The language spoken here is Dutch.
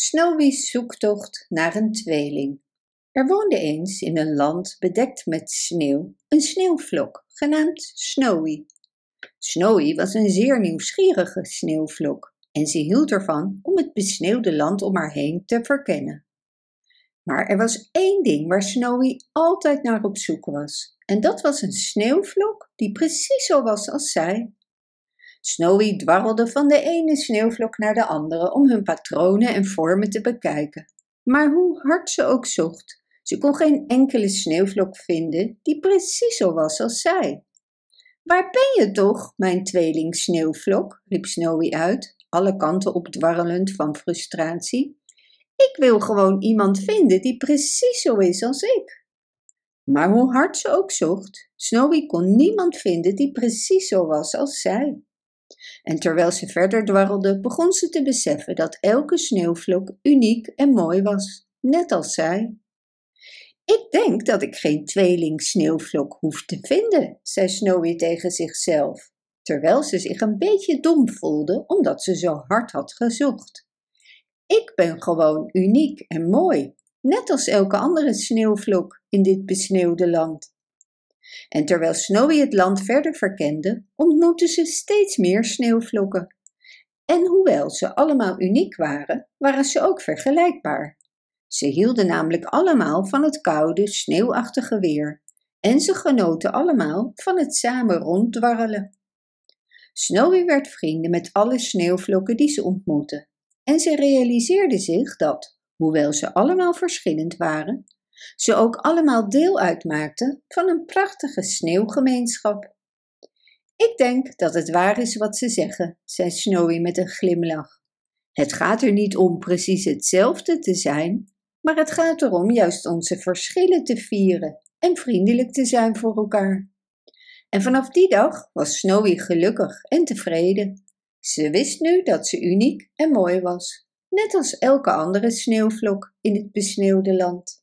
Snowy's zoektocht naar een tweeling. Er woonde eens in een land bedekt met sneeuw een sneeuwvlok, genaamd Snowy. Snowy was een zeer nieuwsgierige sneeuwvlok en ze hield ervan om het besneeuwde land om haar heen te verkennen. Maar er was één ding waar Snowy altijd naar op zoek was, en dat was een sneeuwvlok die precies zo was als zij. Snowy dwarrelde van de ene sneeuwvlok naar de andere om hun patronen en vormen te bekijken. Maar hoe hard ze ook zocht, ze kon geen enkele sneeuwvlok vinden die precies zo was als zij. Waar ben je toch, mijn tweeling sneeuwvlok? riep Snowy uit, alle kanten opdwarrelend van frustratie. Ik wil gewoon iemand vinden die precies zo is als ik. Maar hoe hard ze ook zocht, Snowy kon niemand vinden die precies zo was als zij. En terwijl ze verder dwarrelde, begon ze te beseffen dat elke sneeuwvlok uniek en mooi was, net als zij. Ik denk dat ik geen tweeling sneeuwvlok hoef te vinden, zei Snowy tegen zichzelf, terwijl ze zich een beetje dom voelde omdat ze zo hard had gezocht. Ik ben gewoon uniek en mooi, net als elke andere sneeuwvlok in dit besneeuwde land. En terwijl Snowy het land verder verkende, ontmoette ze steeds meer sneeuwvlokken. En hoewel ze allemaal uniek waren, waren ze ook vergelijkbaar. Ze hielden namelijk allemaal van het koude, sneeuwachtige weer en ze genoten allemaal van het samen ronddwarrelen. Snowy werd vrienden met alle sneeuwvlokken die ze ontmoette en ze realiseerde zich dat, hoewel ze allemaal verschillend waren, ze ook allemaal deel uitmaakten van een prachtige sneeuwgemeenschap. Ik denk dat het waar is wat ze zeggen, zei Snowy met een glimlach. Het gaat er niet om precies hetzelfde te zijn, maar het gaat erom juist onze verschillen te vieren en vriendelijk te zijn voor elkaar. En vanaf die dag was Snowy gelukkig en tevreden. Ze wist nu dat ze uniek en mooi was, net als elke andere sneeuwvlok in het besneeuwde land.